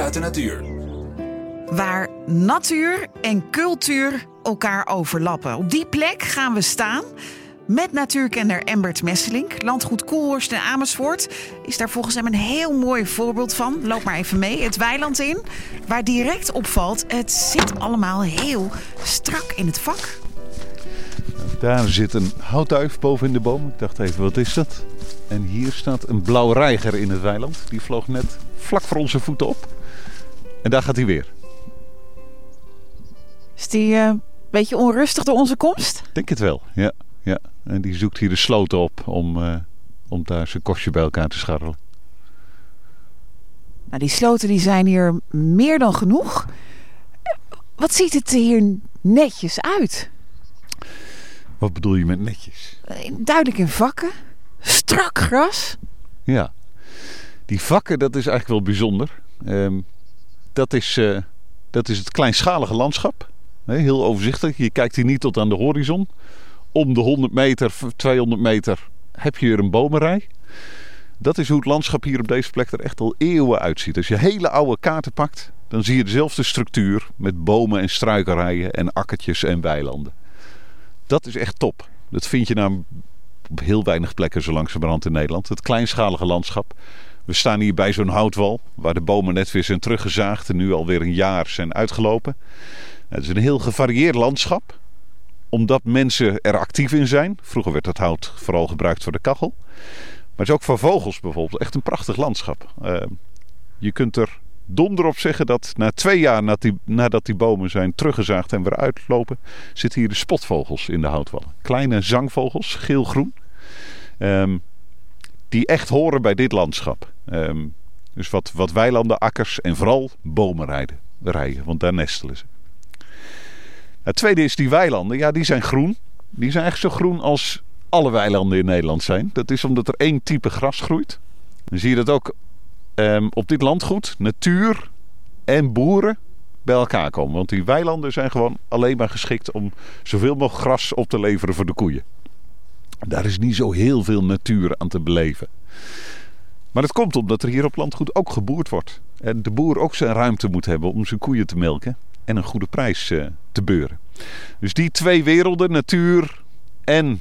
Uit de natuur. Waar natuur en cultuur elkaar overlappen. Op die plek gaan we staan. Met natuurkenner Embert Messelink. Landgoed Koelhorst en Amersfoort is daar volgens hem een heel mooi voorbeeld van. Loop maar even mee. Het weiland in. Waar direct opvalt, het zit allemaal heel strak in het vak. Daar zit een houtduif boven in de boom. Ik dacht even, wat is dat? En hier staat een blauw reiger in het weiland. Die vloog net vlak voor onze voeten op. En daar gaat hij weer. Is die eh, een beetje onrustig door onze komst? Denk het wel, ja. ja. En die zoekt hier de sloot op om, eh, om daar zijn kostje bij elkaar te scharrelen. Nou, die sloten die zijn hier meer dan genoeg. Wat ziet het er hier netjes uit? Wat bedoel je met netjes? Eh, Duidelijk in vakken. Strak gras. Ja. Die vakken, dat is eigenlijk wel bijzonder. Ehm, dat, is, eh, dat is het kleinschalige landschap. Heel overzichtelijk. Je kijkt hier niet tot aan de horizon. Om de 100 meter, 200 meter heb je weer een bomenrij. Dat is hoe het landschap hier op deze plek er echt al eeuwen uitziet. Als je hele oude kaarten pakt, dan zie je dezelfde structuur met bomen en struikenrijen en akkertjes en weilanden. Dat is echt top. Dat vind je nou op heel weinig plekken zo langzamerhand in Nederland. Het kleinschalige landschap. We staan hier bij zo'n houtwal waar de bomen net weer zijn teruggezaagd en nu alweer een jaar zijn uitgelopen. Het is een heel gevarieerd landschap omdat mensen er actief in zijn. Vroeger werd het hout vooral gebruikt voor de kachel. Maar het is ook voor vogels bijvoorbeeld echt een prachtig landschap. Uh, je kunt er donder op zeggen dat na twee jaar nadat die, nadat die bomen zijn teruggezaagd en weer uitlopen, zitten hier de spotvogels in de houtwallen. Kleine zangvogels, geel-groen. Um, die echt horen bij dit landschap. Um, dus wat, wat weilanden, akkers en vooral bomen rijden, want daar nestelen ze. Het tweede is die weilanden. Ja, die zijn groen. Die zijn echt zo groen als alle weilanden in Nederland zijn. Dat is omdat er één type gras groeit. Dan zie je dat ook um, op dit landgoed natuur en boeren bij elkaar komen. Want die weilanden zijn gewoon alleen maar geschikt om zoveel mogelijk gras op te leveren voor de koeien. Daar is niet zo heel veel natuur aan te beleven. Maar dat komt omdat er hier op landgoed ook geboerd wordt. En de boer ook zijn ruimte moet hebben om zijn koeien te melken. En een goede prijs uh, te beuren. Dus die twee werelden, natuur en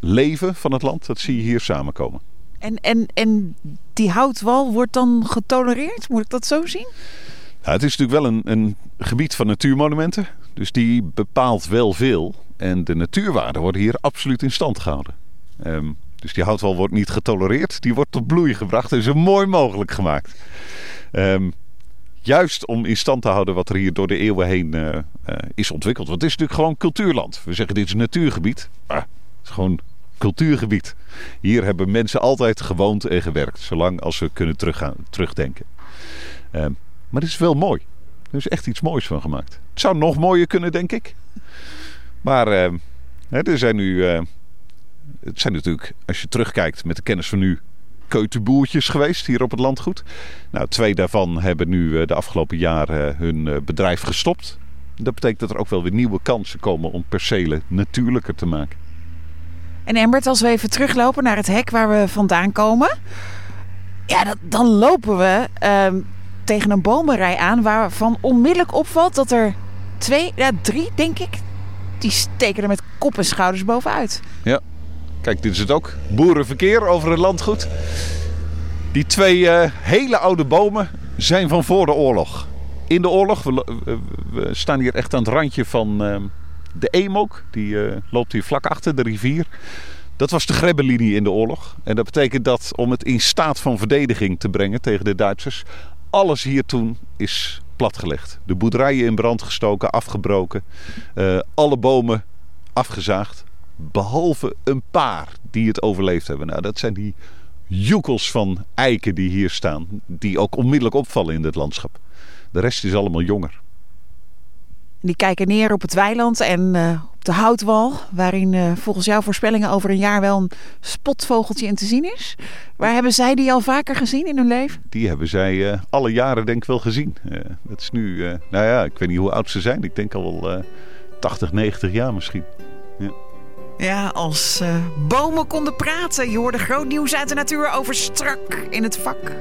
leven van het land, dat zie je hier samenkomen. En, en, en die houtwal wordt dan getolereerd? Moet ik dat zo zien? Nou, het is natuurlijk wel een, een gebied van natuurmonumenten. Dus die bepaalt wel veel. En de natuurwaarden worden hier absoluut in stand gehouden. Um, dus die houtwal wordt niet getolereerd. Die wordt tot bloei gebracht en zo mooi mogelijk gemaakt. Um, juist om in stand te houden wat er hier door de eeuwen heen uh, uh, is ontwikkeld. Want het is natuurlijk gewoon cultuurland. We zeggen dit is natuurgebied. Maar het is gewoon cultuurgebied. Hier hebben mensen altijd gewoond en gewerkt. Zolang als we kunnen teruggaan, terugdenken. Um, maar het is wel mooi. Er is echt iets moois van gemaakt. Het zou nog mooier kunnen, denk ik. Maar uh, er zijn nu. Uh, het zijn natuurlijk, als je terugkijkt met de kennis van nu, keutenboertjes geweest hier op het landgoed. Nou, twee daarvan hebben nu uh, de afgelopen jaren hun bedrijf gestopt. Dat betekent dat er ook wel weer nieuwe kansen komen om percelen natuurlijker te maken. En Embert, als we even teruglopen naar het hek waar we vandaan komen. Ja, dan lopen we uh, tegen een bomenrij aan waarvan onmiddellijk opvalt dat er twee, ja drie denk ik, die steken er met kop en schouders bovenuit. Ja, kijk dit is het ook. Boerenverkeer over het landgoed. Die twee uh, hele oude bomen zijn van voor de oorlog. In de oorlog, we, staan hier echt aan het randje van... Uh, de Eemok, die uh, loopt hier vlak achter de rivier. Dat was de grebbelinie in de oorlog. En dat betekent dat om het in staat van verdediging te brengen tegen de Duitsers, alles hier toen is platgelegd. De boerderijen in brand gestoken, afgebroken. Uh, alle bomen afgezaagd. Behalve een paar die het overleefd hebben. Nou, dat zijn die joekels van eiken die hier staan. Die ook onmiddellijk opvallen in dit landschap. De rest is allemaal jonger. Die kijken neer op het weiland en uh, op de houtwal, waarin uh, volgens jouw voorspellingen over een jaar wel een spotvogeltje in te zien is. Waar hebben zij die al vaker gezien in hun leven? Die hebben zij uh, alle jaren denk ik wel gezien. dat is nu, nou ja, ik weet niet hoe oud ze zijn. Ik denk al wel 80, 90 jaar misschien. Ja. Ja, als bomen konden praten. Je hoorde groot nieuws uit de natuur over strak in het vak.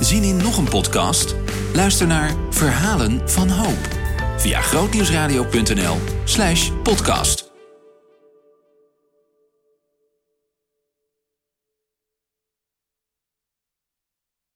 Zin in nog een podcast? Luister naar Verhalen van Hoop via grootnieuwsradio.nl/podcast.